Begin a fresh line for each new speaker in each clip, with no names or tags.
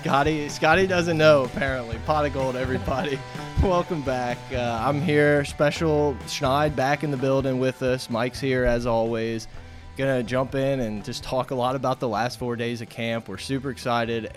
Scotty, Scotty doesn't know apparently. Pot of gold, everybody. Welcome back. Uh, I'm here, special Schneid back in the building with us. Mike's here as always. Gonna jump in and just talk a lot about the last four days of camp. We're super excited.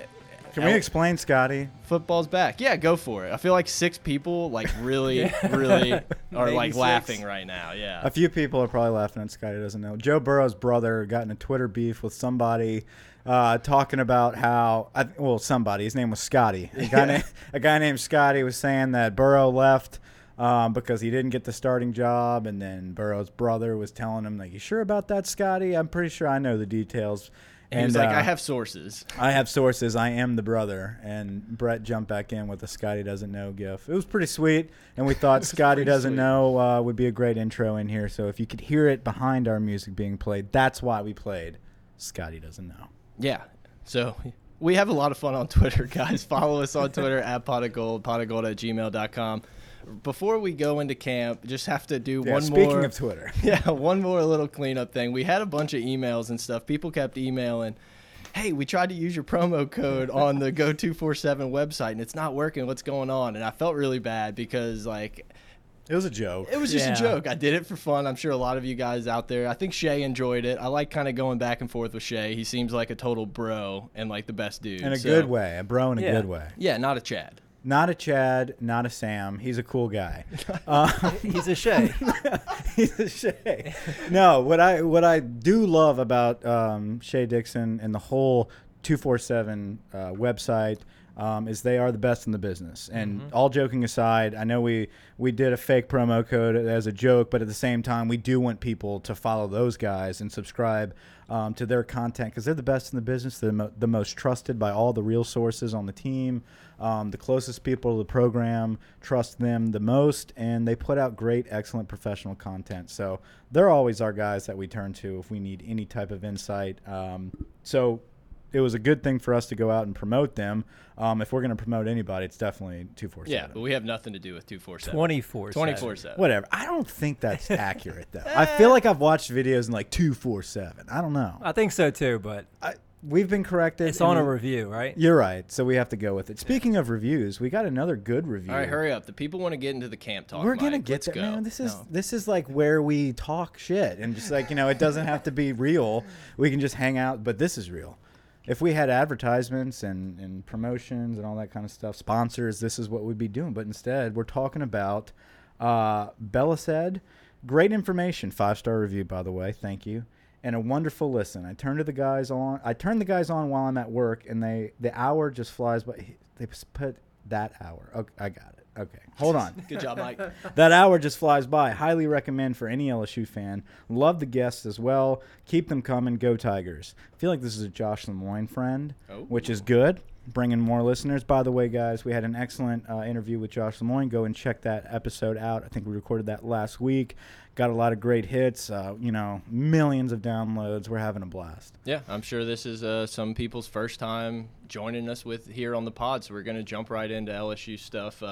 Can we explain, Scotty?
Football's back. Yeah, go for it. I feel like six people like really, really are
Maybe
like
six.
laughing right now. Yeah.
A few people are probably laughing at Scotty doesn't know. Joe Burrow's brother got in a Twitter beef with somebody uh, talking about how, I, well, somebody, his name was Scotty. A guy, na- a guy named Scotty was saying that Burrow left um, because he didn't get the starting job. And then Burrow's brother was telling him, like, you sure about that, Scotty? I'm pretty sure I know the details.
And he was like,
uh,
I have sources.
I have sources. I am the brother. And Brett jumped back in with a Scotty doesn't know gif. It was pretty sweet. And we thought Scotty doesn't
sweet.
know uh, would be a great intro in here. So if you could hear it behind our music being played, that's why we played Scotty doesn't know.
Yeah. So we have a lot of fun on Twitter, guys. Follow us on Twitter at pot of gold, pot of gold at gmail.com. Before we go into camp, just have to do
Yeah,
one
speaking
more.
of Twitter.
yeah, one more little cleanup thing. We had a bunch of emails and stuff. People kept emailing, "Hey, we tried to use your promo code on the Go Two Four Seven website, and it's not working. What's going on?" And I felt really bad because like
It was a joke.
it was just
Yeah.
a joke. I did it for fun. I'm sure a lot of you guys out there. I think Shea enjoyed it. I like kind of going back and forth with Shea. He seems like a total bro and like the best dude.
in a
So-
good way. A bro in a
Yeah.
good way.
Yeah, not a Chad.
Not a Chad, not a Sam. He's a cool guy. Uh,
He's a Shea.
He's a Shea. No, what I what I do love about um, Shea Dixon and the whole two four seven uh, website um, is they are the best in the business. And all joking aside, I know we we did a fake promo code as a joke, but at the same time, we do want people to follow those guys and subscribe um, to their content because they're the best in the business. They're the, mo- the most trusted by all the real sources on the team. Um, the closest people to the program trust them the most, and they put out great, excellent professional content. So they're always our guys that we turn to if we need any type of insight. Um, so it was a good thing for us to go out and promote them. Um, if we're going to promote anybody, it's definitely two four
Yeah, but we have nothing to do with 247.
24
24 7.
Whatever. I don't think that's accurate though. I feel like I've watched videos in like two four seven. I don't know.
I think so too, but
I, we've been corrected.
it's on a review, right?
You're right. So we have to go with it. Speaking of reviews, we got another good review.
All right, hurry up. The people want to get into the camp talk.
We're gonna
Mike.
get
Let's
there,
go.
man. This is
No.
this is like where we talk shit and just like you know, it doesn't have to be real. We can just hang out, but this is real. If we had advertisements and, and promotions and all that kind of stuff, sponsors, this is what we'd be doing. But instead, we're talking about uh, Bella said, great information, five star review by the way, thank you, and a wonderful listen. I turn to the guys on. I turn the guys on while I'm at work, and they the hour just flies by. They put that hour. Okay, I got it. Okay, hold on.
Good job, Mike.
That hour just flies by. Highly recommend for any LSU fan. Love the guests as well. Keep them coming. Go Tigers. I feel like this is a Josh Lemoyne friend,
Oh.
which is good. Bringing more listeners. By the way, guys, we had an excellent uh, interview with Josh Lemoyne. Go and check that episode out. I think we recorded that last week. Got a lot of great hits. Uh, you know, millions of downloads. We're having a blast.
Yeah, I'm sure this is uh, some people's first time joining us with here on the pod, so we're going to jump right into LSU stuff.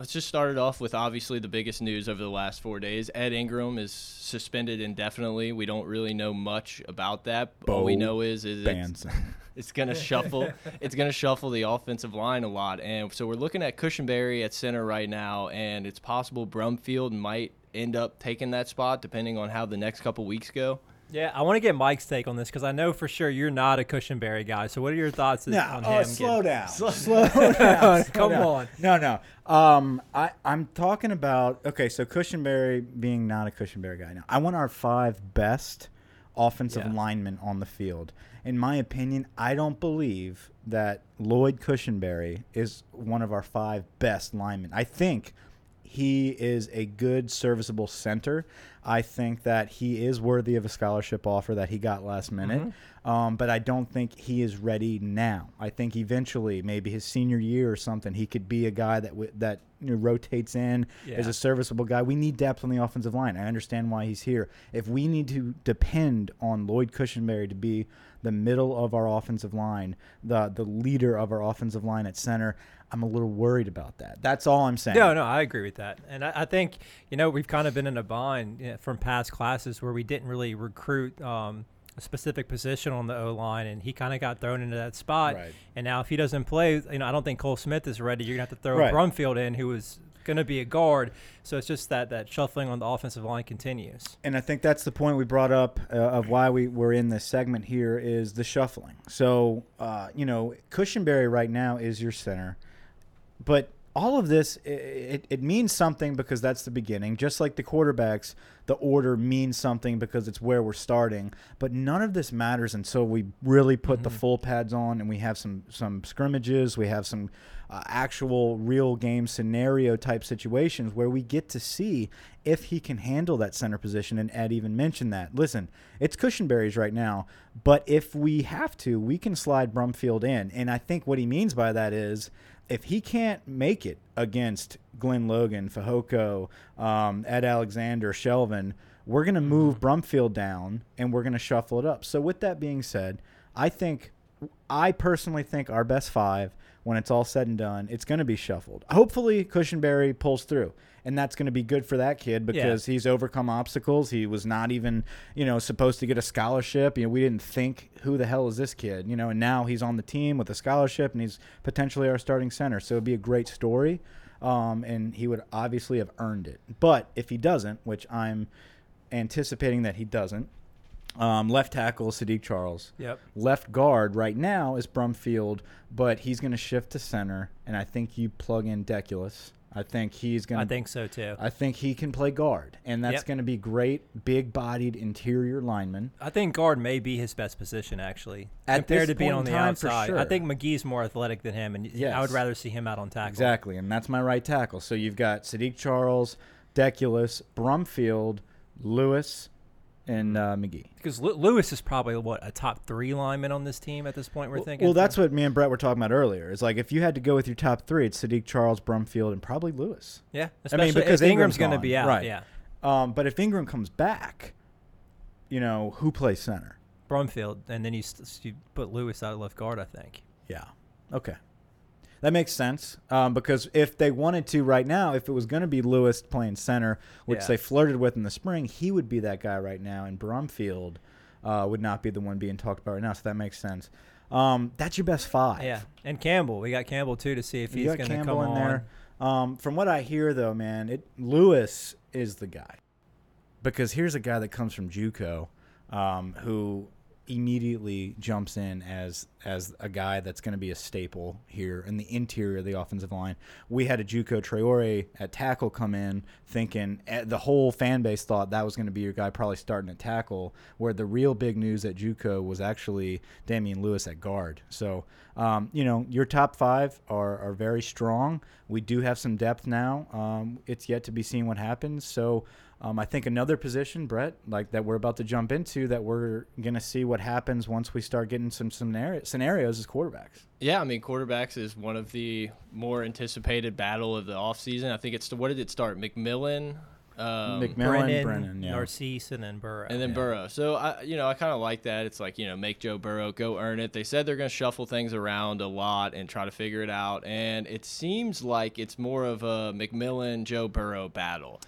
Let's just start it off with obviously the biggest news over the last four days. Ed Ingram is suspended indefinitely. We don't really know much about that. All we know is is it's, it's going to shuffle. It's going to shuffle the offensive line a lot, and so we're looking at Cushenberry at center right now, and it's possible Brumfield might end up taking that spot depending on how the next couple weeks go.
Yeah, I want to get Mike's take on this because I know for sure you're not a Cushenberry guy. So what are your thoughts
No,
on
oh,
him?
slow down. Slow, down. slow
Come
down.
on.
No, no. Um, I, I'm talking about okay. So Cushenberry being not a Cushenberry guy. Now, I want our five best offensive
Yeah.
linemen on the field. In my opinion, I don't believe that Lloyd Cushenberry is one of our five best linemen. I think he is a good, serviceable center. I think that he is worthy of a scholarship offer that he got last minute.
Mm-hmm.
Um, but I don't think he is ready now. I think eventually, maybe his senior year or something, he could be a guy that w- that you know, rotates in as
Yeah.
a serviceable guy. We need depth on the offensive line. I understand why he's here. If we need to depend on Lloyd Cushenberry to be the middle of our offensive line, the the leader of our offensive line at center, I'm a little worried about that. That's all I'm saying.
No, no, I agree with that, and I, I think you know we've kind of been in a bind you know, from past classes where we didn't really recruit um, a specific position on the O line, and he kind of got thrown into that spot.
Right.
And now if he doesn't play, you know, I don't think Cole Smith is ready. You're gonna have to throw
Right.
Brumfield in, who is going to be a guard. So it's just that that shuffling on the offensive line continues.
and I think that's the point we brought up uh, of why we were in this segment here is the shuffling. So, uh, you know, Cushenberry right now is your center, but all of this it, it means something because that's the beginning. Just like the quarterbacks, the order means something because it's where we're starting. But none of this matters until we really put the full pads on and we have some some scrimmages. We have some uh, actual real game scenario type situations where we get to see if he can handle that center position. And Ed even mentioned that. Listen, it's Cushenberry's right now, but if we have to, we can slide Brumfield in. And I think what he means by that is if he can't make it against Glen Logan, Fehoko, um, Ed Alexander, Shelvin, we're going to move Brumfield down and we're going to shuffle it up. So, with that being said, I think, I personally think our best five, when it's all said and done, it's going to be shuffled. Hopefully, Cushenberry pulls through. And that's going to be good for that kid because he's overcome obstacles. He was not even, you know, supposed to get a scholarship. You know, we didn't think, who the hell is this kid? You know, and now he's on the team with a scholarship and he's potentially our starting center. So it'd be a great story. Um, and he would obviously have earned it. But if he doesn't, which I'm anticipating that he doesn't, um, left tackle Saahdiq Charles.
Yep.
Left guard right now is Brumfield, but he's going to shift to center, and I think you plug in Deculus. I think he's going
I
to.
think so too.
I think he can play guard, and that's
Yep.
going to be great, big-bodied interior lineman.
I think guard may be his best position actually,
At
compared
this
to being on the outside. I think Magee's more athletic than him, and I would rather see him out on tackle.
Exactly, and that's my right tackle. So you've got Saahdiq Charles, Deculus, Brumfield, Lewis, and uh, Magee.
Because Lew- Lewis is probably what a top three lineman on this team at this point. We're
Well,
thinking.
well, that's what me and Brett were talking about earlier. Is like if you had to go with your top three, it's Saahdiq Charles, Brumfield, and probably Lewis.
yeah.
I mean, because
if Ingram's
going to
be out.
right?
Yeah,
Um, but if Ingram comes back, you know who plays center?
Brumfield, and then you, st- you put Lewis out at left guard. I think.
Yeah. Okay. That makes sense um, because if they wanted to right now, if it was going to be Lewis playing center, which
Yeah.
they flirted with in the spring, he would be that guy right now, and Brumfield uh, would not be the one being talked about right now. So that makes sense. Um, that's your best five.
Yeah, and Campbell. We got Campbell too to see if he's going to come
in
on.
there. Um, from what I hear, though, man, it Lewis is the guy because here's a guy that comes from JUCO um, who immediately jumps in as as a guy that's going to be a staple here in the interior of the offensive line. We had a JUCO Traore at tackle come in, thinking eh, the whole fan base thought that was going to be your guy, probably starting at tackle. Where the real big news at JUCO was actually Damien Lewis at guard. So, um, you know, your top five are are very strong. We do have some depth now. Um, it's yet to be seen what happens. So. Um, I think another position, Brett, like that we're about to jump into, that we're gonna see what happens once we start getting some scenario- scenarios is quarterbacks.
Yeah, I mean, quarterbacks is one of the more anticipated battle of the offseason. I think it's what did it start? McMillan, um,
McMillan,
Brennan,
Brennan, yeah.
Narcisse, and then Burrow.
and then
Yeah.
Burrow. So I, you know, I kind of like that. It's like you know, make Joe Burrow go earn it. They said they're going to shuffle things around a lot and try to figure it out, and it seems like it's more of a McMillan Joe Burrow battle.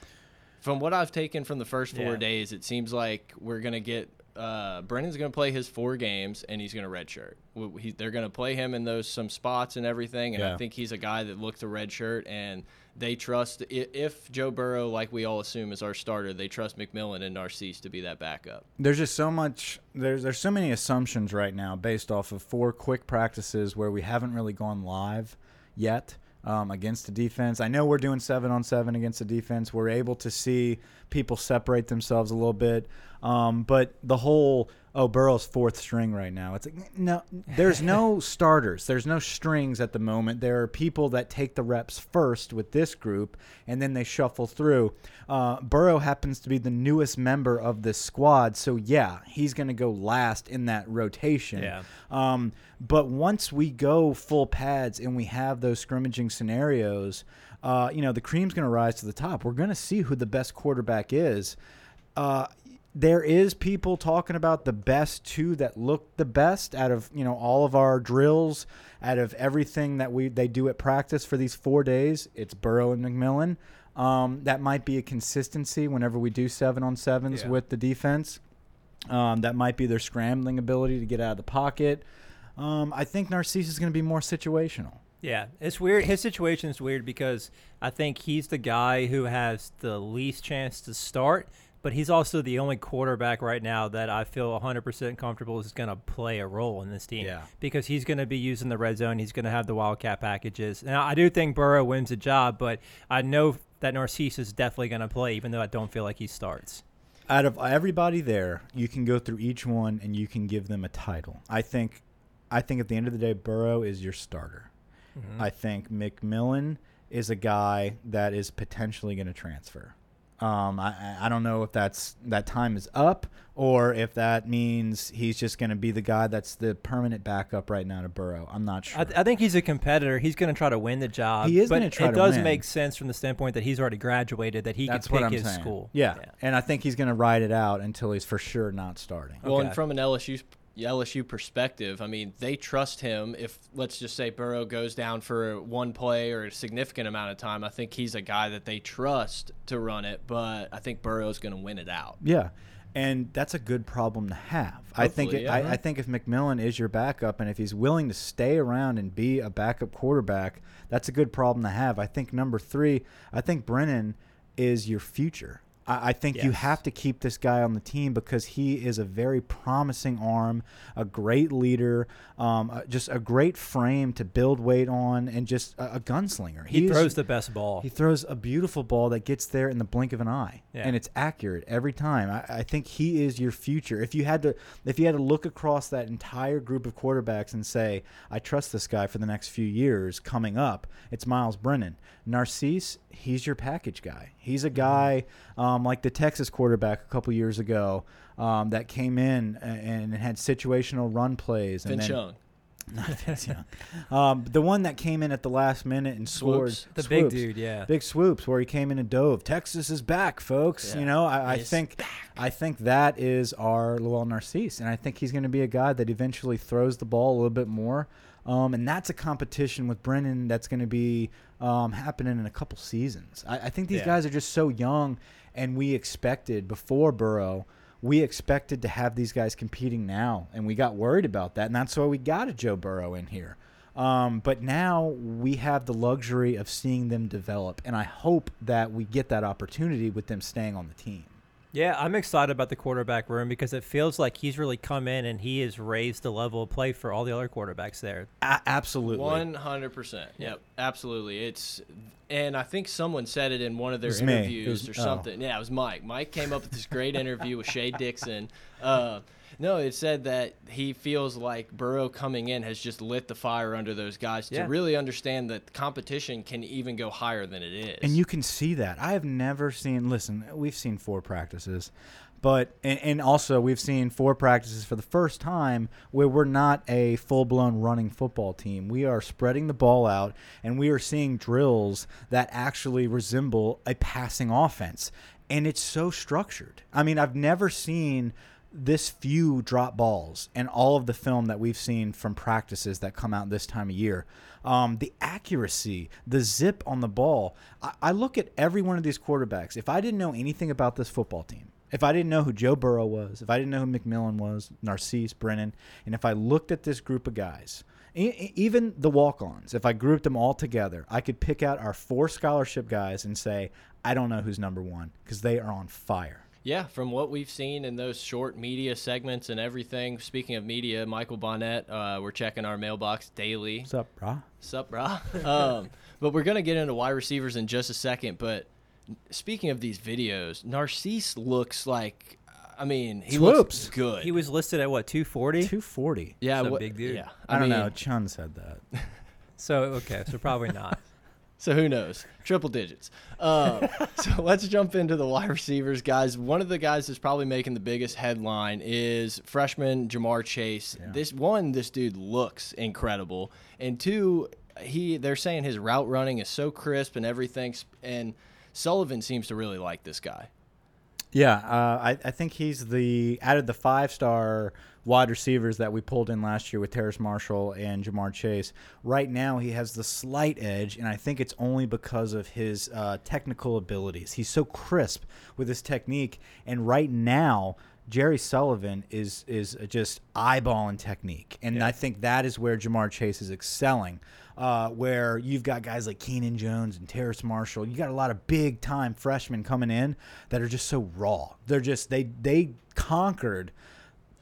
From what I've taken from the first four
Yeah.
days, it seems like we're going to get. Uh, Brennan's going to play his four games, and he's going to redshirt. He, they're going to play him in those some spots and everything, and
Yeah.
I think he's a guy that looked to redshirt, and they trust if Joe Burrow, like we all assume, is our starter, they trust McMillan and Narcisse to be that backup.
There's just so much. There's there's so many assumptions right now based off of four quick practices where we haven't really gone live yet um, against the defense. I know we're doing seven on seven against the defense. We're able to see people separate themselves a little bit, um, but the whole oh, Burrow's fourth string right now. It's like no, there's no starters. There's no strings at the moment. There are people that take the reps first with this group, and then they shuffle through. Uh, Burrow happens to be the newest member of this squad, so yeah, he's going to go last in that rotation.
Yeah.
Um, but once we go full pads and we have those scrimmaging scenarios, uh, you know, the cream's going to rise to the top. We're going to see who the best quarterback is. Uh, there is people talking about the best two that look the best out of you know all of our drills, out of everything that we they do at practice for these four days. It's Burrow and McMillan. Um, that might be a consistency whenever we do seven on sevens
Yeah.
with the defense. Um, that might be their scrambling ability to get out of the pocket. Um, I think Narcisse is going to be more situational.
Yeah, it's weird. His situation is weird because I think he's the guy who has the least chance to start, but he's also the only quarterback right now that I feel 100% comfortable is going to play a role in this team.
Yeah.
Because he's going to be using the red zone. He's going to have the wildcat packages. Now, I do think Burrow wins the job, but I know that Narcisse is definitely going to play, even though I don't feel like he starts.
out of everybody there, you can go through each one and you can give them a title. I think, I think at the end of the day, Burrow is your starter.
Mm-hmm.
I think McMillan is a guy that is potentially going to transfer. Um, I, I- I don't know if that's that time is up or if that means he's just going to be the guy that's the permanent backup right now to Burrow. I'm not sure.
I, th- I think he's a competitor. He's going to try to win the job.
He is
but
gonna try
it does
win.
make sense from the standpoint that he's already graduated, that he
that's
can pick his
saying.
school.
Yeah. and I think he's going to ride it out until he's for sure not starting.
Well, and from an LSU LSU perspective, I mean, they trust him. If let's just say Burrow goes down for one play or a significant amount of time, I think he's a guy that they trust to run it. But I think Burrow's going to win it out.
Yeah, and that's a good problem to have. I think. It,
yeah.
I, I think if McMillan is your backup, and if he's willing to stay around and be a backup quarterback, that's a good problem to have. I think number three. I think Brennan is your future. I, I think you have to keep this guy on the team because he is a very promising arm, a great leader, um, uh, just a great frame to build weight on, and just a, a gunslinger.
He
He's-
throws the best ball.
he throws a beautiful ball that gets there in the blink of an eye,
Yeah.
and it's accurate every time. I, I think he is your future. If you had to, if you had to look across that entire group of quarterbacks and say, "I trust this guy for the next few years coming up," it's Myles Brennan. Narcisse, he's your package guy. He's a
Mm-hmm.
guy um, like the Texas quarterback a couple years ago um, that came in a- and had situational run plays. And
Vince Young,
not Vince Young. Um, the one that came in at the last minute and scored.
Swoopes.
the big
swoopes
dude, yeah.
big swoopes where he came in and dove. Texas is back, folks.
Yeah.
You know, I, I think I think that is our Lowell Narcisse, and I think he's going to be a guy that eventually throws the ball a little bit more. Um, and that's a competition with Brennan that's going to be um, happening in a couple seasons. I, I think these
Yeah.
guys are just so young, and we expected before Burrow. We expected to have these guys competing now, and we got worried about that, and that's why we got a Joe Burrow in here. Um, but now we have the luxury of seeing them develop, and I hope that we get that opportunity with them staying on the team.
Yeah, I'm excited about the quarterback room because it feels like he's really come in and he has raised the level of play for all the other quarterbacks there.
A- absolutely.
one hundred percent. Yep, absolutely. It's and I think someone said it in one of their
It was me. It
interviews
was-
or
oh.
something. Yeah, it was Mike. Mike came up with this great interview with Shea Dixon. Uh, no, it said that he feels like Burrow coming in has just lit the fire under those guys
Yeah.
to really understand that competition can even go higher than it is.
And you can see that. I have never seen. Listen, we've seen four practices, but and, and also we've seen four practices for the first time where we're not a full blown running football team. We are spreading the ball out, and we are seeing drills that actually resemble a passing offense, and it's so structured. I mean, I've never seen this few drop balls and all of the film that we've seen from practices that come out this time of year. Um, the accuracy, the zip on the ball. I, I look at every one of these quarterbacks. If I didn't know anything about this football team, if I didn't know who Joe Burrow was, if I didn't know who McMillan was, Narcisse, Brennan, and if I looked at this group of guys, even the walk-ons, if I grouped them all together, I could pick out our four scholarship guys and say, I don't know who's number one because they are on fire.
Yeah, from what we've seen in those short media segments and everything. Speaking of media, Michael Bonnet, uh, we're checking our mailbox daily.
What's up, brah?
Sup, brah? um, but we're gonna get into wide receivers in just a second. But speaking of these videos, Narcisse looks like I mean, he
Swoopes.
looks good.
He was listed at what 240.
240.
yeah,
a
what-
big dude.
Yeah,
I, don't
mean,
know. Chun said that.
So okay, so probably not.
So who knows? Triple digits. Um, so let's jump into the wide receivers, guys. One of the guys that's probably making the biggest headline is freshman Ja'Marr Chase.
Yeah.
This one, this dude looks incredible, and two, he they're saying his route running is so crisp and everything, and Sullivan seems to really like this guy.
Yeah, uh, I, I think he's the out of the five star wide receivers that we pulled in last year with Terrace Marshall and Ja'Marr Chase. Right now, he has the slight edge, and I think it's only because of his uh, technical abilities. He's so crisp with his technique, and right now. Jerry Sullivan is is just eyeballing technique, and
Yeah.
I think that is where Ja'Marr Chase is excelling. Uh, where you've got guys like Keenan Jones and Terrace Marshall, you got a lot of big time freshmen coming in that are just so raw. They're just they they conquered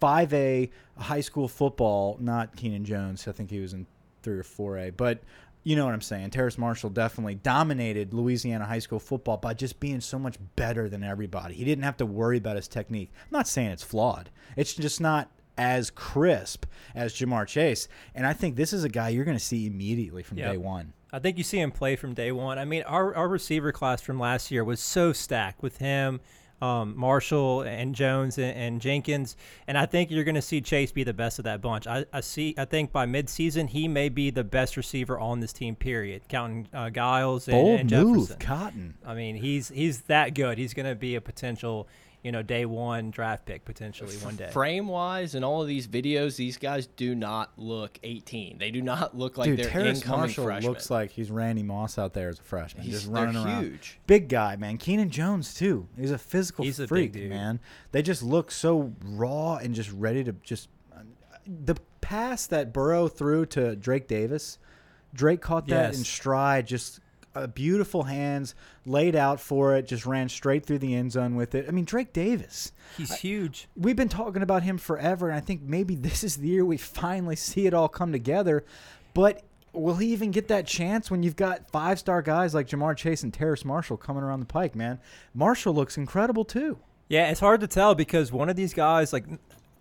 5A high school football. Not Keenan Jones, I think he was in three or 4A, but you know what I'm saying. Terrace Marshall definitely dominated Louisiana high school football by just being so much better than everybody. He didn't have to worry about his technique. I'm not saying it's flawed. It's just not as crisp as Ja'Marr Chase. And I think this is a guy you're going to see immediately from
Yep.
day one.
I think you see him play from day one. I mean, our, our receiver class from last year was so stacked with him, um, Marshall and Jones and, and Jenkins, and I think you're going to see Chase be the best of that bunch. I, I see. I think by midseason he may be the best receiver on this team. Period, counting uh, Giles and,
Bold
and
move,
Jefferson.
Cotton.
I mean, he's he's that good. He's going to be a potential, you know, day one draft pick potentially one day.
Frame wise, in all of these videos, these guys do not look 18. They do not look like
Dude,
they're
Terrace
incoming
Marshall
freshmen.
looks like he's Randy Moss out there as a freshman,
He's-
just
they're
running around.
huge.
Big guy, man. Keenan Jones too. He's a physical
He's a big
freak,
dude.
man. They just look so raw and just ready to just. The pass that Burrow threw to Drake Davis, Drake caught that
Yes.
in stride. Just uh, beautiful hands, laid out for it, just ran straight through the end zone with it. I mean, Drake Davis
He's huge.
we've been talking about him forever, and I think maybe this is the year we finally see it all come together. But will he even get that chance when you've got five star guys like Ja'Marr Chase and Terrace Marshall coming around the pike, man? Marshall looks incredible too.
Yeah, it's hard to tell because one of these guys, like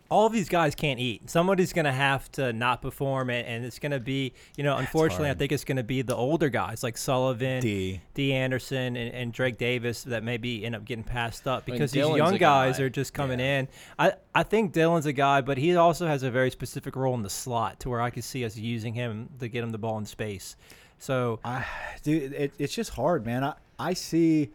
all these guys, can't eat. Somebody's going to have to not perform, and, and it's going to be, you know, unfortunately, I think it's going to be the older guys like Sullivan,
D.
D. Anderson, and, and Drake Davis that maybe end up getting passed up
mean,
because these young guys
guy.
are just coming in. I, I think Dillon's a guy, but he also has a very specific role in the slot to where I could see us using him to get him the ball in space. So
I, dude, it, it's just hard, man. I, I see.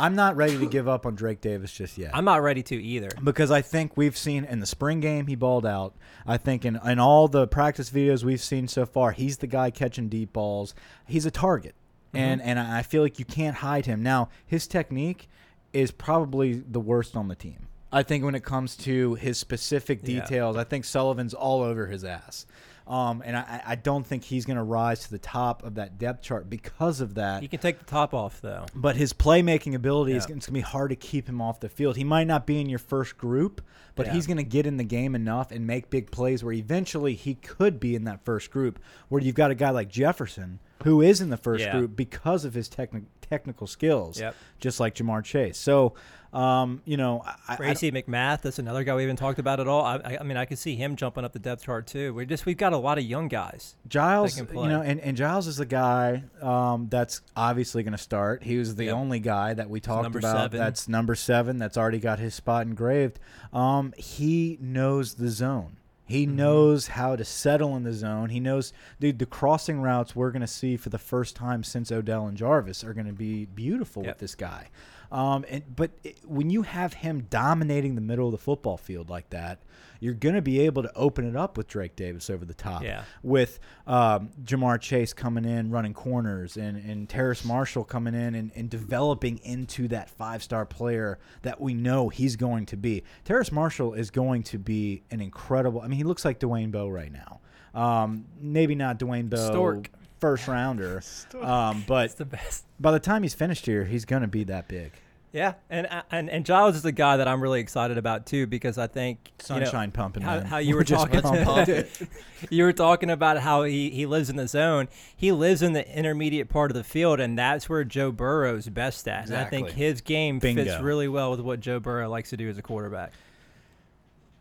I'm not ready to give up on Drake Davis just yet.
I'm not ready to either.
because I think we've seen in the spring game he balled out. I think in, in all the practice videos we've seen so far, he's the guy catching deep balls. He's a target, mm-hmm. and and I feel like you can't hide him. Now his technique is probably the worst on the team. I think when it comes to his specific
Yeah.
details, I think Sullivan's all over his ass. Um, and I, I don't think he's going to rise to the top of that depth chart because of that.
He can take the top off though.
But his playmaking ability is
Yeah.
it's gonna be hard to keep him off the field. He might not be in your first group, but
Yeah.
he's gonna get in the game enough and make big plays where eventually he could be in that first group. Where you've got a guy like Jefferson who is in the first
Yeah.
group because of his techni- technical skills,
Yep.
just like Ja'Marr Chase. So, um, you know, I, I,
Racey McMath, that's another guy we haven't talked about at all. I, I, I mean, I could see him jumping up the depth chart too. We just we've got a lot of young guys.
Giles, you know, and, and Giles is the guy um, that's obviously going to start. He was the
Yep.
only guy that we talked about.
seven.
That's number seven. That's already got his spot engraved. Um, he knows the zone. He
Mm-hmm.
knows how to settle in the zone. He knows, dude. The crossing routes we're going to see for the first time since Odell and Jarvis are going to be beautiful
Yep.
with this guy. Um, and but it, when you have him dominating the middle of the football field like that, you're going to be able to open it up with Drake Davis over the top
Yeah.
with um, Ja'Marr Chase coming in, running corners, and, and Terrace Marshall coming in and, and developing into that five star player that we know he's going to be. Terrace Marshall is going to be an incredible. I mean, he looks like Dwayne Bowe right now. Um, maybe not Dwayne Bowe,
Stork.
first rounder, um, but
the best.
by the time he's finished here, he's going to be that big.
Yeah, and uh, and and Giles is a guy that I'm really excited about too because I think you know,
Sunshine pumping.
how, how you
We're
were
just
talking
pumping.
you were talking about how he, he lives in the zone. He lives in the intermediate part of the field, and that's where Joe Burrow's best at. And I think his game fits really well with what Joe Burrow likes to do as a quarterback.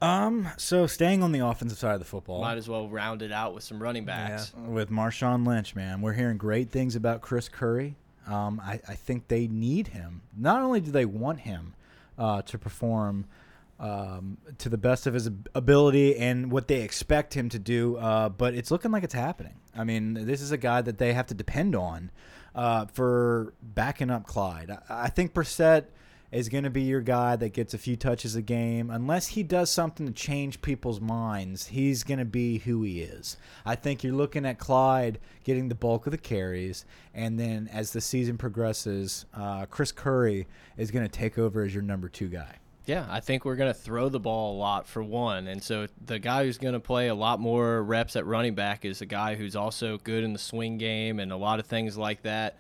Um. So staying on the offensive side of the football,
Might as well round it out with some running backs.
with Marshawn Lynch, man, we're hearing great things about Chris Curry. Um, I, I think they need him. Not only do they want him uh, to perform um, to the best of his ability and what they expect him to do, uh, but it's looking like it's happening. I mean, this is a guy that they have to depend on uh, for backing up Clyde. I, I think Brossette is going to be your guy that gets a few touches a game. Unless he does something to change people's minds, he's going to be who he is. I think you're looking at Clyde getting the bulk of the carries, and then as the season progresses, uh, Chris Curry is going to take over as your number two guy.
Yeah, I think we're going to throw the ball a lot for one. And so the guy who's going to play a lot more reps at running back is a guy who's also good in the swing game and a lot of things like that.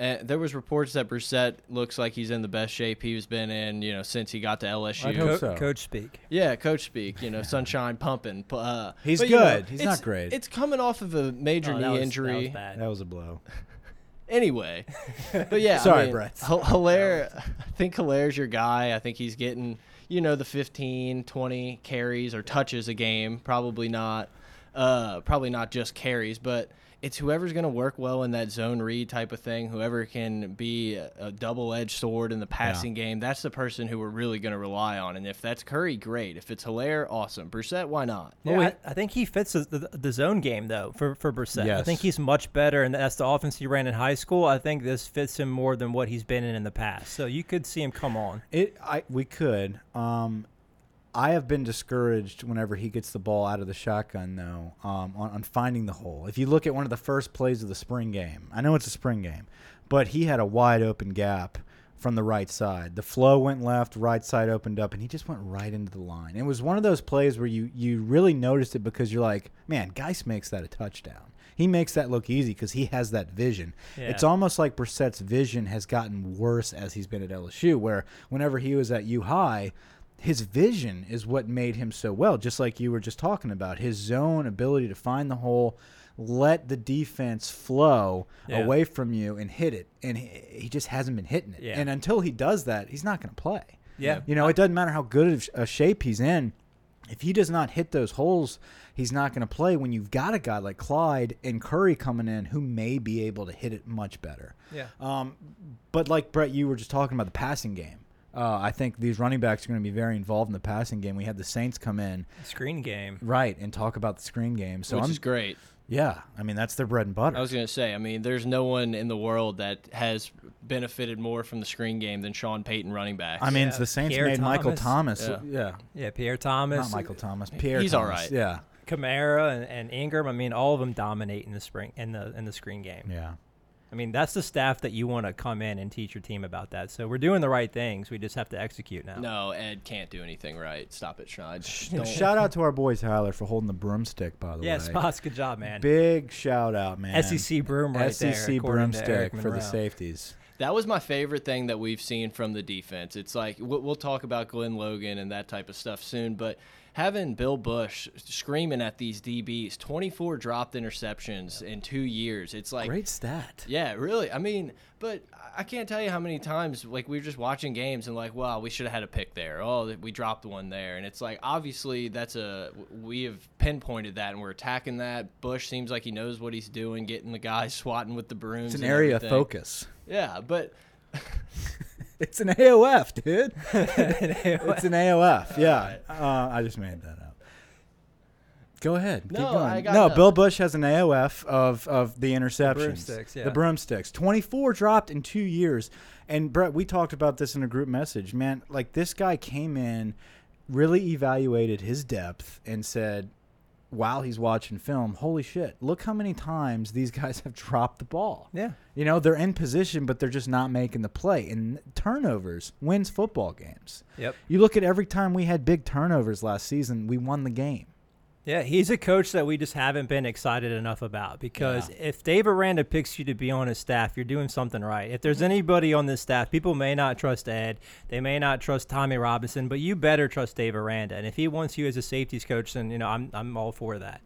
And there was reports that Brossette looks like he's in the best shape he's been in, you know, since he got to LSU.
I'd hope
Co-
so.
Coach speak.
Yeah, coach speak. You know, sunshine pumping. Uh,
He's
but, you know,
good. He's not great.
It's coming off of a major
Oh, that
knee
was- that was
injury.
bad.
That was a blow.
Anyway, but yeah,
Sorry,
I mean,
Brett.
Helaire, I think Helaire's your guy. I think he's getting, you know, the 15, 20 carries or touches a game. Probably not, uh, probably not just carries, but it's whoever's going to work well in that zone read type of thing. Whoever can be a, a double-edged sword in the passing game. That's the person who we're really going to rely on. And if that's Curry, great. If it's Helaire, awesome. Brossette, why not?
Well, I, I think he fits the, the, the zone game though for for Brossette. I think he's much better, and that's the offense he ran in high school. I think this fits him more than what he's been in in the past. So you could see him come on.
It I we could. Um, I have been discouraged whenever he gets the ball out of the shotgun, though, um, on, on finding the hole. If you look at one of the first plays of the spring game, I know it's a spring game, but he had a wide open gap from the right side. The flow went left, right side opened up, and he just went right into the line. It was one of those plays where you you really noticed it because you're like, man, Guice makes that a touchdown. He makes that look easy because he has that vision.
Yeah.
It's almost like Brossette's vision has gotten worse as he's been at LSU, where whenever he was at U High, his vision is what made him so well, just like you were just talking about. His zone ability to find the hole, let the defense flow
Yeah.
away from you and hit it. And he, he just hasn't been hitting it.
Yeah.
And until he does that, he's not going to play.
Yeah.
You know, it doesn't matter how good of a shape he's in. If he does not hit those holes, he's not going to play when you've got a guy like Clyde and Curry coming in who may be able to hit it much better.
Yeah.
Um, but like Brett, you were just talking about the passing game. Uh, I think these running backs are going to be very involved in the passing game. We had the Saints come in,
Screen game.
right, and talk about the screen game. So
which
I'm,
is great.
yeah, I mean that's their bread and butter.
I was going to say, I mean, there's no one in the world that has benefited more from the screen game than Sean Payton running back.
I mean,
Yeah,
the Saints
Pierre
made Michael
Thomas.
Thomas.
Yeah.
Yeah,
Yeah, Pierre Thomas,
not Michael Thomas. Pierre.
He's
Thomas.
all right.
Yeah,
Kamara, and, and Ingram. I mean, all of them dominate in the spring in the in the screen game.
yeah.
I mean, that's the staff that you want to come in and teach your team about that. So we're doing the right things. We just have to execute now.
no, Ed can't do anything right. Stop it, Sean. Don't-
Shout out to our boy Tyler for holding the broomstick. By the
Yeah,
way,
Spots, good job, man.
Big shout out, man.
SEC broom right there.
SEC
according to Eric
broomstick for the safeties.
That was my favorite thing that we've seen from the defense. It's like we'll, we'll talk about Glen Logan and that type of stuff soon, but having Bill Busch screaming at these DBs, 24 dropped interceptions in two years. It's like
Great stat.
Yeah, really. I mean, but I can't tell you how many times like we were just watching games and like, wow, we should have had a pick there. Oh, we dropped one there, and it's like obviously that's a we have pinpointed that and we're attacking that. Busch seems like he knows what he's doing, getting the guys swatting with the brooms.
It's an area of focus.
Yeah, but
It's an AOF, dude. it's an AOF. Yeah, uh, I just made that up. Go ahead. Keep
No,
going.
I got
no, Bill Busch has an AOF of of the interceptions.
broomsticks, yeah.
The broomsticks. Twenty four dropped in two years. And Brett, we talked about this in a group message. Man, like this guy came in, really evaluated his depth, and said, while he's watching film, holy shit, look how many times these guys have dropped the ball.
Yeah.
You know, they're in position, but they're just not making the play. And turnovers wins football games.
Yep.
You look at every time we had big turnovers last season, we won the game.
Yeah, he's a coach that we just haven't been excited enough about because
Yeah.
if Dave Aranda picks you to be on his staff, you're doing something right. If there's mm-hmm. anybody on this staff, people may not trust Ed, they may not trust Tommy Robinson, but you better trust Dave Aranda. And if he wants you as a safeties coach, then you know I'm I'm all for that.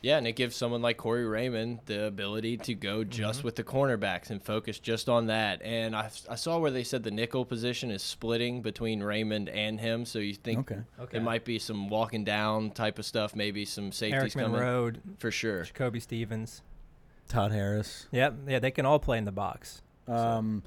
Yeah, and it gives someone like Corey Raymond the ability to go just with the cornerbacks and focus just on that. And I, I saw where they said the nickel position is splitting between Raymond and him. So you think
Okay.
Okay.
it might be some walking down type of stuff, maybe some safeties
Eric
coming
Monroe,
for sure.
Jacoby Stevens.
Todd Harris.
Yep, yeah, they can all play in the box.
Um,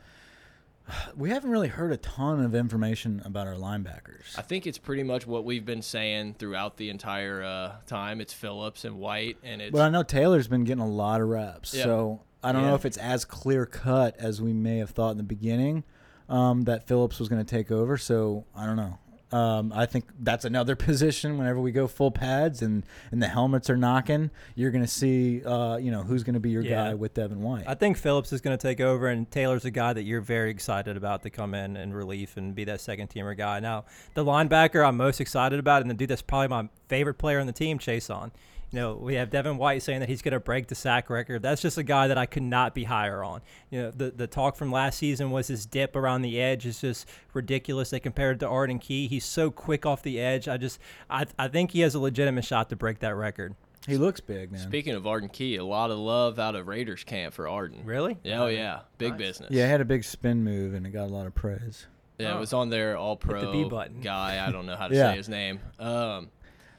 we haven't really heard a ton of information about our linebackers.
I think it's pretty much what we've been saying throughout the entire uh, time. It's Phillips and White, and it's
But I know Taylor's been getting a lot of reps,
Yeah.
so I don't
Yeah.
know if it's as clear cut as we may have thought in the beginning um, that Phillips was going to take over. So I don't know. Um, I think that's another position. Whenever we go full pads and, and the helmets are knocking, you're going to see, uh, you know, who's going to be your
Yeah.
guy with Devin White.
I think Phillips is going to take over, and Taylor's a guy that you're very excited about to come in and relief and be that second teamer guy. Now, the linebacker I'm most excited about, and the dude that's probably my favorite player on the team, Chaisson. You know, we have Devin White saying that he's going to break the sack record. That's just a guy that I could not be higher on. You know, the the talk from last season was his dip around the edge is just ridiculous. They compared it to Arden Key. He's so quick off the edge. I just, I, I think he has a legitimate shot to break that record.
he looks big, man.
speaking of Arden Key, a lot of love out of Raiders camp for Arden.
Really?
Yeah, oh yeah, big
Nice.
business.
yeah, he had a big spin move and it got a lot of praise.
Yeah,
Oh.
it was on their All
the
Pro
B button.
guy. I don't know how to
Yeah.
say his name. Um,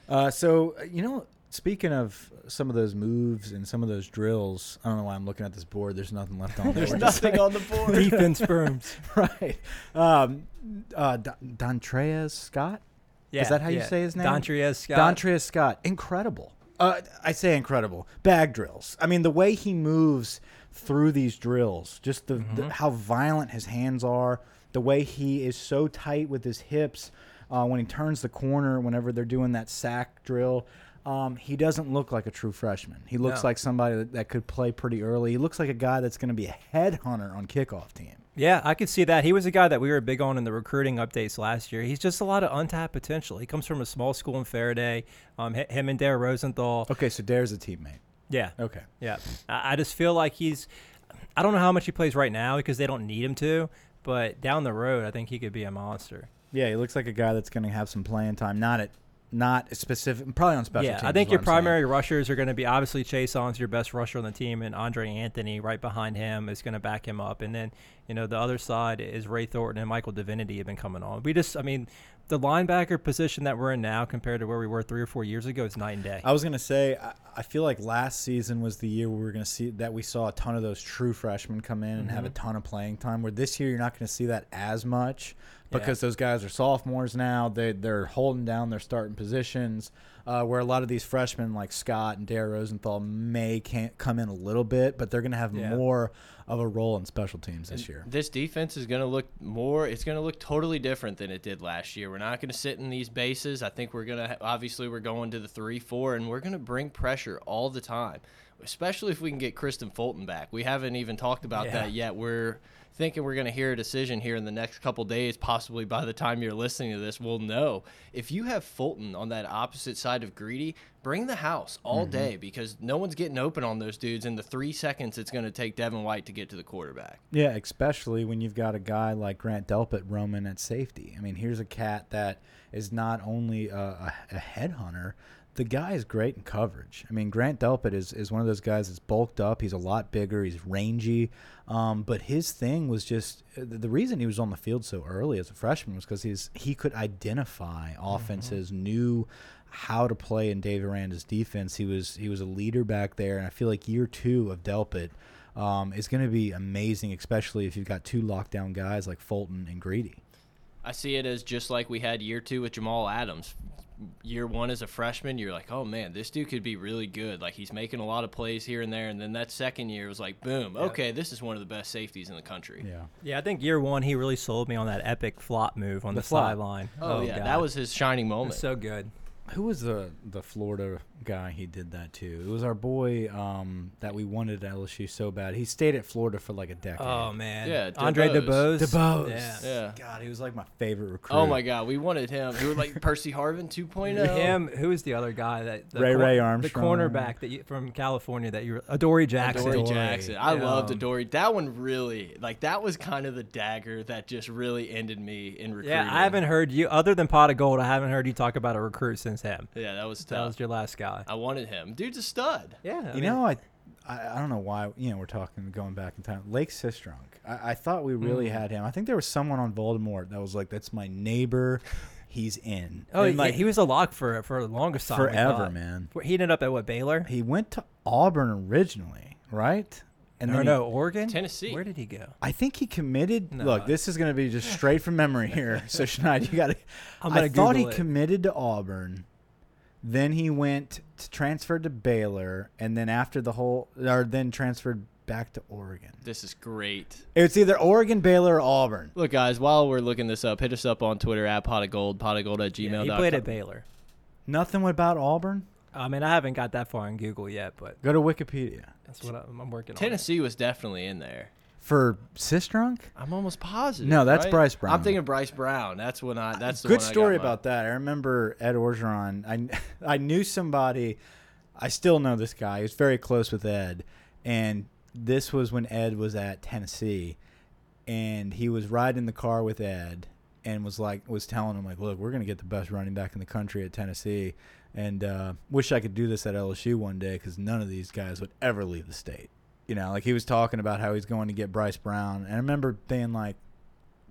Uh, so uh, you know, speaking of some of those moves and some of those drills, I don't know why I'm looking at this board. There's nothing left on there.
there's
We're just
nothing on the board.
Defense brooms.
right. Um, uh, Don- Dontrez Scott.
Yeah,
Is that how you say his name?
Dontrez Scott.
Dontrez Scott. Incredible. Uh, I say incredible. Bag drills. I mean, the way he moves through these drills, just the, the how violent his hands are, the way he is so tight with his hips uh, when he turns the corner. Whenever they're doing that sack drill. Um, he doesn't look like a true freshman. He looks
No.
like somebody that, that could play pretty early. He looks like a guy that's going to be a headhunter on kickoff team.
Yeah, I could see that. He was a guy that we were big on in the recruiting updates last year. He's just a lot of untapped potential. He comes from a small school in Ferriday. Um, him and Dare Rosenthal.
Okay, so Dare's a teammate.
Yeah,
Okay.
yeah. I, I just feel like he's. I don't know how much he plays right now because they don't need him to, but down the road, I think he could be a monster.
Yeah, he looks like a guy that's going to have some playing time. Not at not specific, probably on special
yeah,
teams.
I think your
I'm saying.
primary rushers are going to be obviously Chaisson's your best rusher on the team, and Andre Anthony right behind him is going to back him up. And then, you know, the other side is Ray Thornton and Michael Divinity have been coming on. We just, I mean, the linebacker position that we're in now compared to where we were three or four years ago is night and day.
I was going to say, I, I feel like last season was the year we were going to see that we saw a ton of those true freshmen come in and have a
Mm-hmm.
ton of playing time. Where this year you're not going to see that as much
Yeah.
because those guys are sophomores now. They they're holding down their starting positions. Uh, where a lot of these freshmen like Scott and Dare Rosenthal may can't come in a little bit, but they're going to have
Yeah.
more of a role in special teams this year.
This defense is going to look more. It's going to look totally different than it did last year. We're not going to sit in these bases. I think we're going to obviously we're going to the three four, and we're going to bring pressure all the time. Especially if we can get Kristian Fulton back. We haven't even talked about
Yeah.
that yet. We're thinking we're going to hear a decision here in the next couple days. Possibly by the time you're listening to this, we'll know. If you have Fulton on that opposite side of Greedy, bring the house all mm-hmm. day because no one's getting open on those dudes in the three seconds it's going to take Devin White to get to the quarterback.
Yeah, especially when you've got a guy like Grant Delpit roaming at safety. I mean, here's a cat that is not only a, a, a headhunter, the guy is great in coverage. I mean, Grant Delpit is, is one of those guys that's bulked up. He's a lot bigger. He's rangy. Um, but his thing was just the the reason he was on the field so early as a freshman was because he's he could identify offenses, knew how to play in Dave Aranda's defense. He was he was a leader back there, and I feel like year two of Delpit um, is going to be amazing, especially if you've got two lockdown guys like Fulton and Greedy.
I see it as just like we had year two with Jamal Adams. Year one as a freshman, you're like, oh man, this dude could be really good. Like he's making a lot of plays here and there. And then that second year was like, boom, okay, this is one of the best safeties in the country.
Yeah,
yeah, I think year one he really sold me on that epic flop move on
The
the,
flop.
sideline.
Oh, oh yeah,
God.
that was his shining
It
moment.
was so good.
who was the the Florida guy he did that to. It was our boy um, that we wanted at LSU so bad. He stayed at Florida for like a decade.
Oh man.
Yeah,
Andre
DeBose.
DeBose.
DeBose.
Yeah.
Yeah.
God, he was like my favorite recruit.
Oh my God, we wanted him. We were like Percy Harvin 2.0.
Him. Who is the other guy that the
Ray
cor-
Ray
the cornerback that you, from California that you Adoree Jackson.
Dory
Adoree.
Jackson. I
Yeah.
loved Dory. That one really, like, that was kind of the dagger that just really ended me in recruiting.
Yeah, I haven't heard you other than Pot of Gold. I haven't heard you talk about a recruit since him.
Yeah, that was tough.
That was your last guy.
I wanted him. Dude's a stud.
Yeah,
you know, I, I I don't know why. You know, we're talking going back in time. Lache Seastrunk. I, I thought we really
Mm.
had him. I think there was someone on Voldemort that was like, "That's my neighbor. He's in."
Oh,
And,
like
like
he was a lock for for the longest time.
forever, man.
He ended up at what Baylor?
He went to Auburn originally, right? And
or
then he-
no, Oregon,
Tennessee.
Where did he go?
I think he committed.
No.
Look, this is going to be just straight from memory here. So Schneid, you got to.
I'm
I
gonna
thought he
Google it.
committed to Auburn. Then he went to transferred to Baylor, and then after the whole, or then transferred back to Oregon.
This is great.
It's either Oregon, Baylor, or Auburn.
Look, guys, while we're looking this up, hit us up on Twitter at pot of gold, pot of gold at
Yeah,
gmail.
he played at Baylor.
Nothing about Auburn.
I mean, I haven't got that far in Google yet, but
Go to Wikipedia
that's what I'm, I'm working on.
Tennessee was definitely in there.
For Seastrunk.
I'm almost positive.
No, that's
right?
Bryce Brown.
I'm thinking Bryce Brown. That's when I. That's the
good
one I got
story
my-
about that. I remember Ed Orgeron. I I knew somebody. I still know this guy. He was very close with Ed, and this was when Ed was at Tennessee, and he was riding the car with Ed, and was like was telling him like, look, we're gonna get the best running back in the country at Tennessee, and uh, wish I could do this at LSU one day because none of these guys would ever leave the state. You know, like he was talking about how he's going to get Bryce Brown, and I remember being like,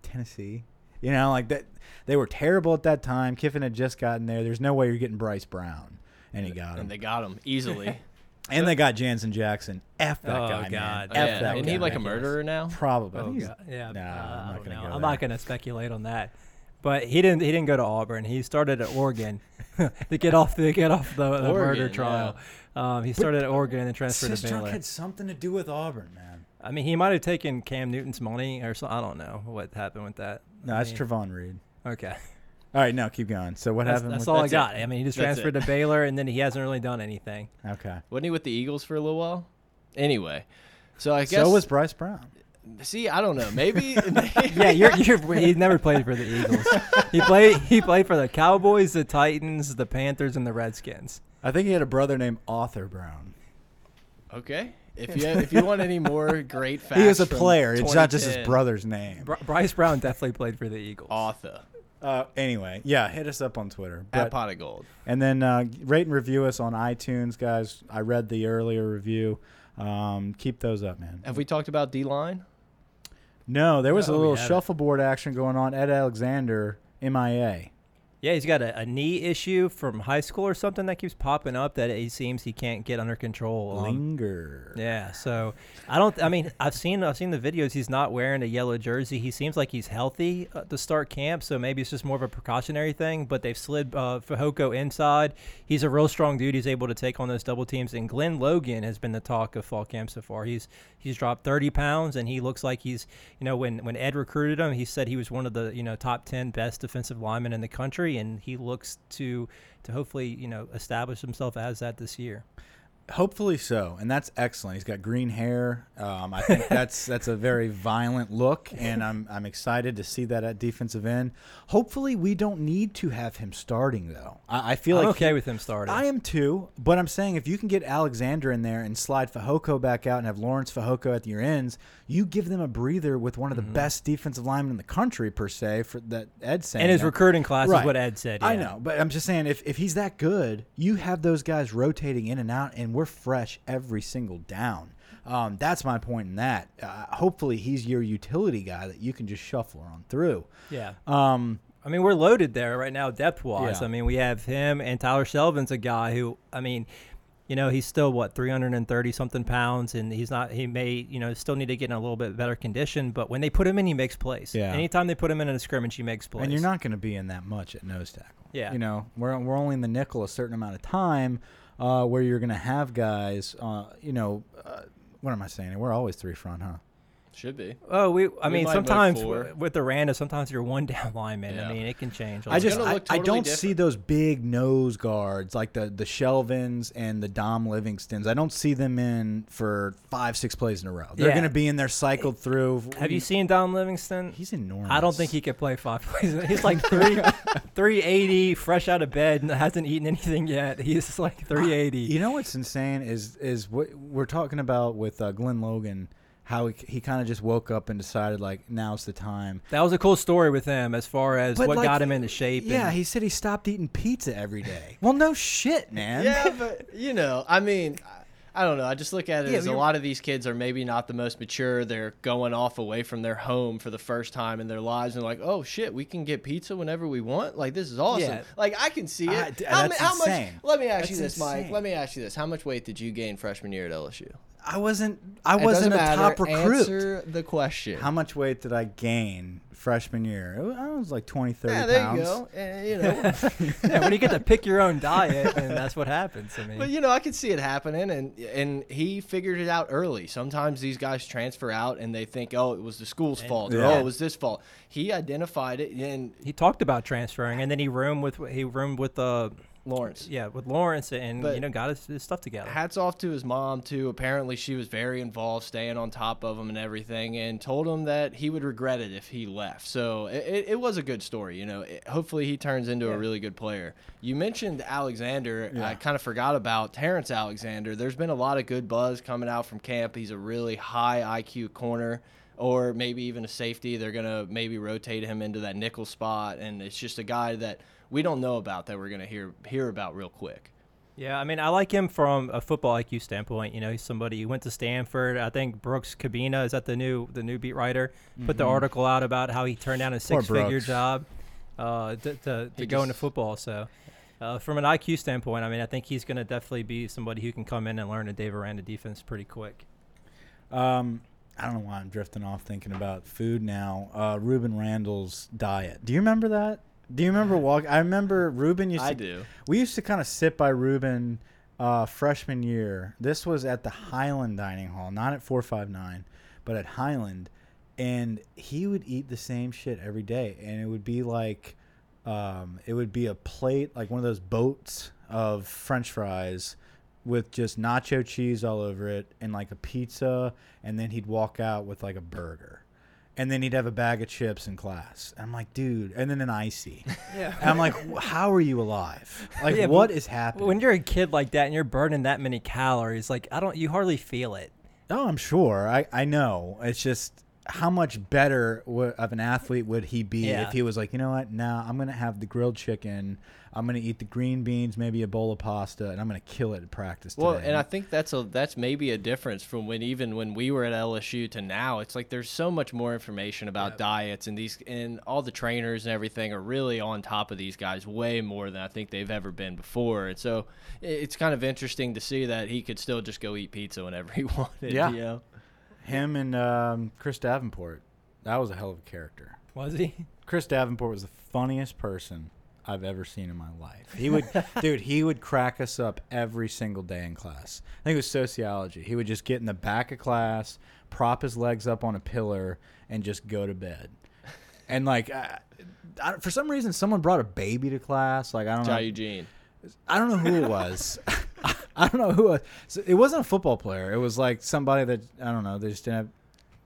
Tennessee. You know, like that. They were terrible at that time. Kiffin had just gotten there. There's no way you're getting Bryce Brown, and he got him.
And they got him easily.
And they got Jansen Jackson. F that
Oh,
guy, man.
God.
F
yeah.
that
Isn't
guy.
he like a murderer now?
Probably.
Oh, Yeah,
Nah,
uh,
I'm not gonna go
I'm
there.
not going to speculate on that. But he didn't. He didn't go to Auburn. He started at Oregon to get off the get off the, the murder
Oregon,
trial. Um, he started at Oregon and then transferred to
Seastrunk
Baylor.
had something to do with Auburn, man.
I mean, he might have taken Cam Newton's money or so. I don't know what happened with that.
No,
I
that's
mean,
Trovon Reed.
Okay,
All right, now keep going. So what
that's,
happened?
that's
with
all I got.
it.
I mean, he just
That's
transferred to Baylor, and then he hasn't really done anything.
Okay.
Wasn't he with the Eagles for a little while? Anyway, so I guess.
So was Bryce Brown.
See, I don't know. Maybe.
Yeah, you're, you're he never played for the Eagles. He played he played for the Cowboys, the Titans, the Panthers, and the Redskins.
I think he had a brother named Arthur Brown.
Okay. If you if you want any more great facts,
He was a player. It's not just his brother's name.
Br- Bryce Brown definitely played for the Eagles.
Arthur
Uh, anyway, yeah, hit us up on Twitter.
at pot of gold.
And then uh, rate and review us on iTunes, guys. I read the earlier review. Um, keep those up, man.
Have we talked about D line?
No, there was
No,
a little
haven't.
shuffleboard action going on. Ed Alexander, MIA.
Yeah, he's got a, a knee issue from high school or something that keeps popping up that it seems he can't get under control. Um,
Linger.
yeah, so I don't. I mean, I've seen I've seen the videos. He's not wearing a yellow jersey. He seems like he's healthy uh, to start camp, so maybe it's just more of a precautionary thing. But they've slid uh, Fehoko inside. He's a real strong dude. He's able to take on those double teams. And Glen Logan has been the talk of fall camp so far. He's he's dropped 30 pounds, and he looks like he's you know when when Ed recruited him, he said he was one of the you know top 10 best defensive linemen in the country, and he looks to to hopefully you know establish himself as that this year.
Hopefully so, and that's excellent. He's got green hair. Um, I think that's that's a very violent look, and I'm I'm excited to see that at defensive end. Hopefully, we don't need to have him starting though. I, I feel
I'm
like
okay
he-
with him starting.
I am too, but I'm saying if you can get Alexander in there and slide Fehoko back out and have Lawrence Fehoko at your ends, you give them a breather with one of the best defensive linemen in the country per se. For that Ed saying,
and his
that.
recruiting class
Right.
is what Ed said.
I know, but I'm just saying if if he's that good, you have those guys rotating in and out, and we're fresh every single down. Um, that's my point in that. Uh, hopefully, he's your utility guy that you can just shuffle on through.
Yeah.
Um,
I mean, we're loaded there right now, depth wise.
Yeah.
I mean, we have him and Tyler Shelvin's a guy who, I mean, you know, he's still what 330 something pounds, and he's not. He may, you know, still need to get in a little bit better condition. But when they put him in, he makes plays.
Yeah.
Anytime they put him in a scrimmage, he makes plays.
And you're not going to be in that much at nose tackle.
Yeah.
You know, we're, we're only in the nickel a certain amount of time uh, where you're going to have guys, uh, you know, uh, what am I saying? We're always three front, huh?
Should be.
Oh, we. I
We
mean, sometimes with the Randa, sometimes you're one down lineman.
Yeah.
I mean, it can change. a
I
lot.
just
gonna
I,
look
I don't see those big nose guards like the the Shelvins and the Dom Livingstons. I don't see them in for five six plays in a row. They're
Yeah.
going to be in there cycled through.
Have you seen Dom Livingston?
He's enormous.
I don't think he could play five plays. He's like three, 380, fresh out of bed, and hasn't eaten anything yet. He's like 380.
You know what's insane is is what we're talking about with uh, Glen Logan. How he, he kind of just woke up and decided like now's the time.
That was a cool story with him as far as
But,
what
like,
got him into shape.
Yeah,
and-
he said he stopped eating pizza every day. well, no shit, man.
Yeah, but you know, I mean, I don't know. I just look at it
Yeah,
as a
you're-
lot of these kids are maybe not the most mature. They're going off away from their home for the first time in their lives, and like, oh shit, we can get pizza whenever we want. Like this is awesome.
Yeah.
Like I can see it.
I- d-
how,
that's
how much?
insane.
Let me ask
That's
you this, Mike.
insane.
Let me ask you this: How much weight did you gain freshman year at LSU?
I wasn't. I
It
wasn't a
doesn't
top recruit.
Answer the question.
How much weight did I gain freshman year? It was- I was like 20, 30
yeah, there
pounds.
you go. And, you know,
yeah, when you get to pick your own diet, and that's what happens. I mean,
But you know, I could see it happening, and and he figured it out early. Sometimes these guys transfer out, and they think, oh, it was the school's fault, or oh, it was this fault. He identified it, and
he talked about transferring, and then he roomed with he roomed with uh
Lawrence.
yeah with Lawrence, and
But-
you know got his, his stuff together.
Hats off to his mom too. Apparently, she was very involved, staying on top of him and everything, and told him that he would regret it if he left. So it, it, was a good story. You know, it, hopefully he turns into a really good player. You mentioned Alexander. I kind of forgot about Terrence Alexander. There's been a lot of good buzz coming out from camp. He's a really high IQ corner. Or maybe even a safety. They're gonna maybe rotate him into that nickel spot, and it's just a guy that we don't know about that we're gonna hear hear about real quick.
Yeah, I mean, I like him from a football IQ standpoint. You know, he's somebody who went to Stanford. I think Brooks Kubena is that the new the new beat writer put the article out about how he turned down a six figure job uh, to to, to go into football. So. Uh, from an IQ standpoint, I mean, I think he's going to definitely be somebody who can come in and learn a Dave Aranda defense pretty quick.
Um, I don't know why I'm drifting off thinking about food now. Uh, Ruben Randle's diet. Do you remember that? Do you remember walk? I remember Ruben used to.
I do.
We used to kind of sit by Ruben uh, freshman year. This was at the Highland Dining Hall, not at 459, but at Highland. And he would eat the same shit every day. And it would be like, um, it would be a plate, like one of those boats of french fries with just nacho cheese all over it and like a pizza. And then he'd walk out with like a burger. And then he'd have a bag of chips in class. And I'm like, dude, and then an icy.
Yeah.
And I'm like, how are you alive? Like,
Yeah,
what is happening?
When you're a kid like that and you're burning that many calories, like I don't, you hardly feel it.
oh, I'm sure. I, I know. It's just how much better w- of an athlete would he be
Yeah.
if he was like, you know what? Now I'm going to have the grilled chicken. I'm going to eat the green beans, maybe a bowl of pasta, and I'm going to kill it at practice
Well,
today.
and I think that's a that's maybe a difference from when even when we were at LSU to now. It's like there's so much more information about diets and these and all the trainers and everything are really on top of these guys way more than I think they've ever been before. And so it's kind of interesting to see that he could still just go eat pizza whenever he wanted.
Yeah.
You know?
Him and um, Chris Davenport, that was a hell of a character.
Was he?
Chris Davenport was the funniest person I've ever seen in my life. He would, dude, he would crack us up every single day in class. I think it was sociology. He would just get in the back of class, prop his legs up on a pillar, and just go to bed. And like, uh, I, for some reason, someone brought a baby to class. Like, I don't know.
Jai Eugene.
I don't know who it was. I don't know who. It, was. So it wasn't a football player. It was like somebody that I don't know. They just didn't have,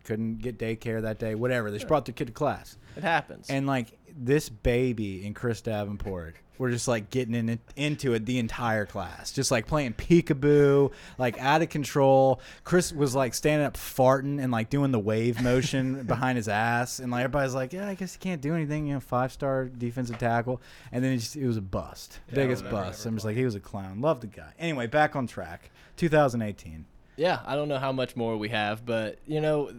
couldn't get daycare that day. Whatever. They just brought their kid to class.
It happens.
And like this baby and Chris Davenport were just like getting in into it the entire class, just like playing peekaboo, like out of control. Chris was like standing up farting and like doing the wave motion behind his ass, and like everybody's like, "Yeah, I guess he can't do anything." You know, five star defensive tackle, and then it, just, it was a bust,
Yeah,
biggest
whatever,
bust. I'm just like, he was a clown. Loved the guy. Anyway, back on track. 2018.
Yeah, I don't know how much more we have, but you know,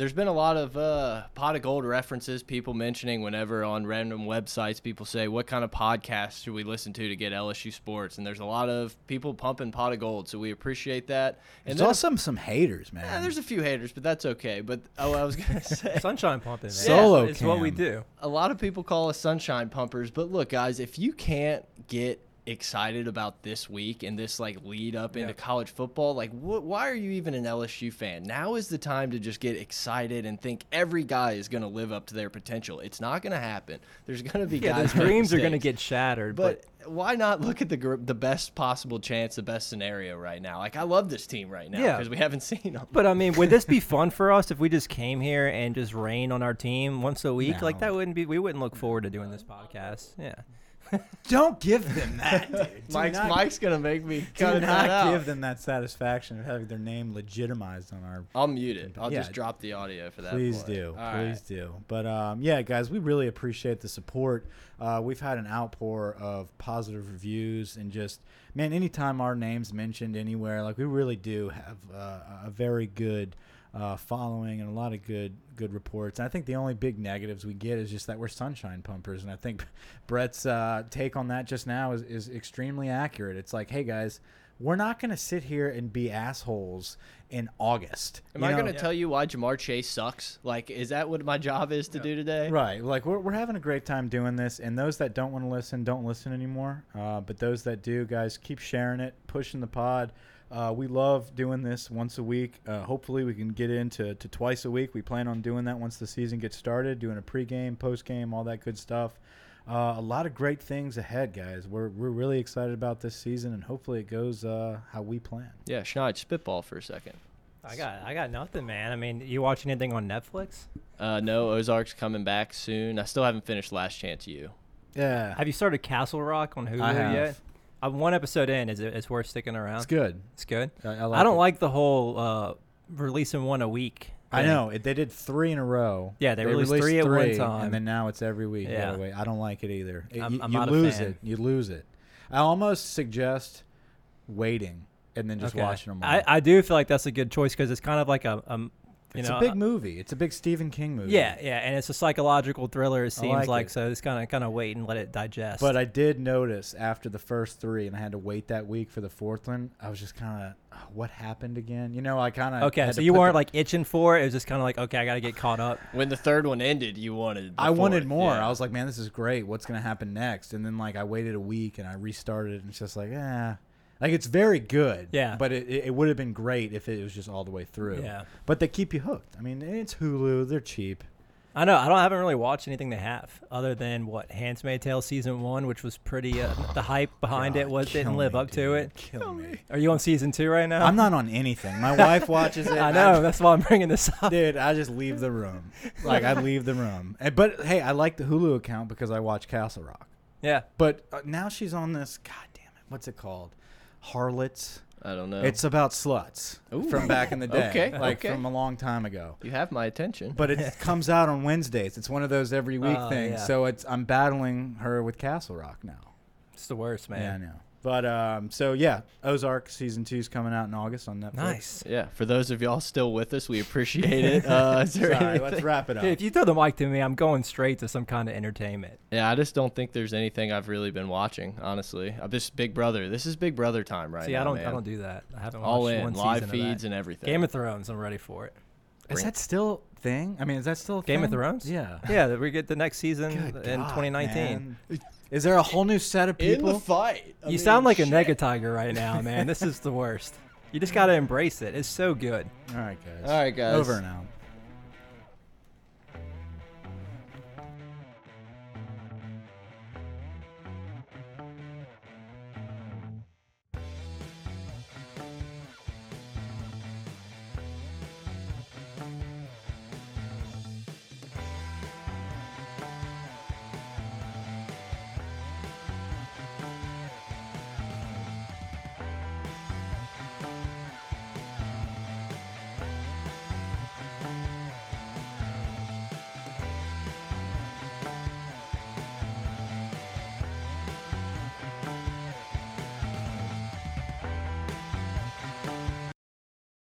there's been a lot of uh, pot of gold references. People mentioning whenever on random websites, people say, "What kind of podcast should we listen to to get LSU sports?" And there's a lot of people pumping pot of gold, so we appreciate that. And
There's
then
also some haters, man.
yeah, there's a few haters, but that's okay. But oh, I was gonna say,
Sunshine pumping. Man.
Solo
It's what we do.
a lot of people call us sunshine pumpers, but look, guys, if you can't get excited about this week and this like lead up into
Yeah.
college football, like wh- why are you even an LSU fan? Now is the time to just get excited and think every guy is going to live up to their potential. It's not going to happen. There's going to be
Yeah,
guys
dreams are going to get shattered.
But why not look at the the best possible chance, the best scenario right now? Like I love this team right now
Yeah.
because we haven't seen them.
But I mean, would this be fun for us if we just came here and just rain on our team once a week? Like that wouldn't be. We wouldn't look forward to doing this podcast. Yeah.
Don't give them that, dude. Do
Mike's,
not-
Mike's gonna make me
do
cut
not
that out.
give them that satisfaction of having their name legitimized on our
I'll mute it. I'll
Yeah.
just drop the audio for that.
Please do.
All
Please do. But um, yeah, guys, we really appreciate the support. Uh, we've had an outpour of positive reviews and just, man, anytime our name's mentioned anywhere, like we really do have uh, a very good uh, following and a lot of good good reports. And I think the only big negatives we get is just that we're sunshine pumpers. And I think Brett's uh, take on that just now is, is extremely accurate. It's like, hey guys, we're not going to sit here and be assholes in August.
Am
You
I going to tell you why Ja'Marr Chase sucks? Like, is that what my job is to do today?
Right. Like we're, we're having a great time doing this, and those that don't want to listen don't listen anymore. Uh, but those that do, guys, keep sharing it, pushing the pod. Uh, we love doing this once a week. Uh, hopefully, we can get into to twice a week. We plan on doing that once the season gets started, doing a pregame, postgame, all that good stuff. Uh, a lot of great things ahead, guys. We're, we're really excited about this season, and hopefully, it goes uh, how we plan.
Yeah, Schneid, spitball for a second.
I got. I got nothing, man. I mean, you watch anything on Netflix?
Uh, no, Ozark's coming back soon. I still haven't finished Last Chance U.
Yeah,
Have you started Castle Rock on Hulu
I have.
yet? I'm one episode in. Is it? It's worth sticking around.
it's good.
It's good.
I, I,
I, don't
it.
like the whole uh, releasing one a week.
I
thing.
know it, they did three in a row.
Yeah, they released three at one time.
and then now it's every week.
Yeah.
wait. I don't like it either. It-
I'm-
you
I'm
you
a
lose it. You lose it. I almost suggest waiting and then just
Okay.
watching them all.
I, I do feel like that's a good choice because it's kind of like a, um, you
it's
know,
a big
uh,
movie. It's a big Stephen King movie.
Yeah, yeah, and it's a psychological thriller. It
I
seems
like
like,
it.
so. It's kind of kind of wait and let it digest.
But I did notice after the first three, and I had to wait that week for the fourth one. I was just kind of, what happened again? You know, I kind of
okay, so you weren't like itching for it. It was just kind of like, okay, I got to get caught up.
When the third one ended, you wanted. the
I wanted
fourth,
more.
yeah.
I was like, man, this is great. What's gonna happen next? And then like I waited a week and I restarted, and it's just like, eh. Like it's very good.
Yeah.
But it, it, would have been great if it was just all the way through.
Yeah,
But they keep you hooked. I mean, it's Hulu. They're cheap.
I know. I don't I haven't really watched anything they have other than what Handmaid's Tale season one, which was pretty. Uh, the hype behind it was didn't live
me,
up to it.
Kill me.
Are you on season two right now?
I'm not on anything. My wife watches it.
I know. That's why I'm bringing this up.
Dude, I just leave the room. Like I leave the room. And- But hey, I like the Hulu account because I watch Castle Rock.
Yeah.
But uh, now she's on this. God damn it! What's it called? Harlots.
I don't know.
It's about sluts
Ooh.
from back in the day.
Okay,
Like
okay.
from a long time ago.
you have my attention.
But it comes out on Wednesdays. It's one of those every week
Oh,
things.
yeah.
So it's I'm battling her with Castle Rock now.
It's the worst, man.
Yeah, I know. But um, so yeah, Ozark season two is coming out in August on Netflix.
Nice.
yeah, for those of y'all still with us, we appreciate it. Uh,
Sorry,
anything-
let's wrap it up.
Dude, if you throw the mic to me, I'm going straight to some kind of entertainment.
Yeah, I just don't think there's anything I've really been watching. Honestly, uh, this Big Brother. This is Big Brother time right
See,
now.
I don't,
man.
I don't do that. I haven't
all
watched
in
one
live
season of
feeds
that.
and everything.
Game of Thrones. I'm ready for it.
is that still thing? I mean, is that still a
Game of? Thrones?
Yeah.
Yeah, we get the next season
Good
in
God,
2019.
man. Is there a whole new set of people
in
people?
the fight. I
You
mean,
sound like a nega tiger right now, man. this is the worst. You just got to embrace it. It's so good.
All right, guys.
All right, guys.
Over and out.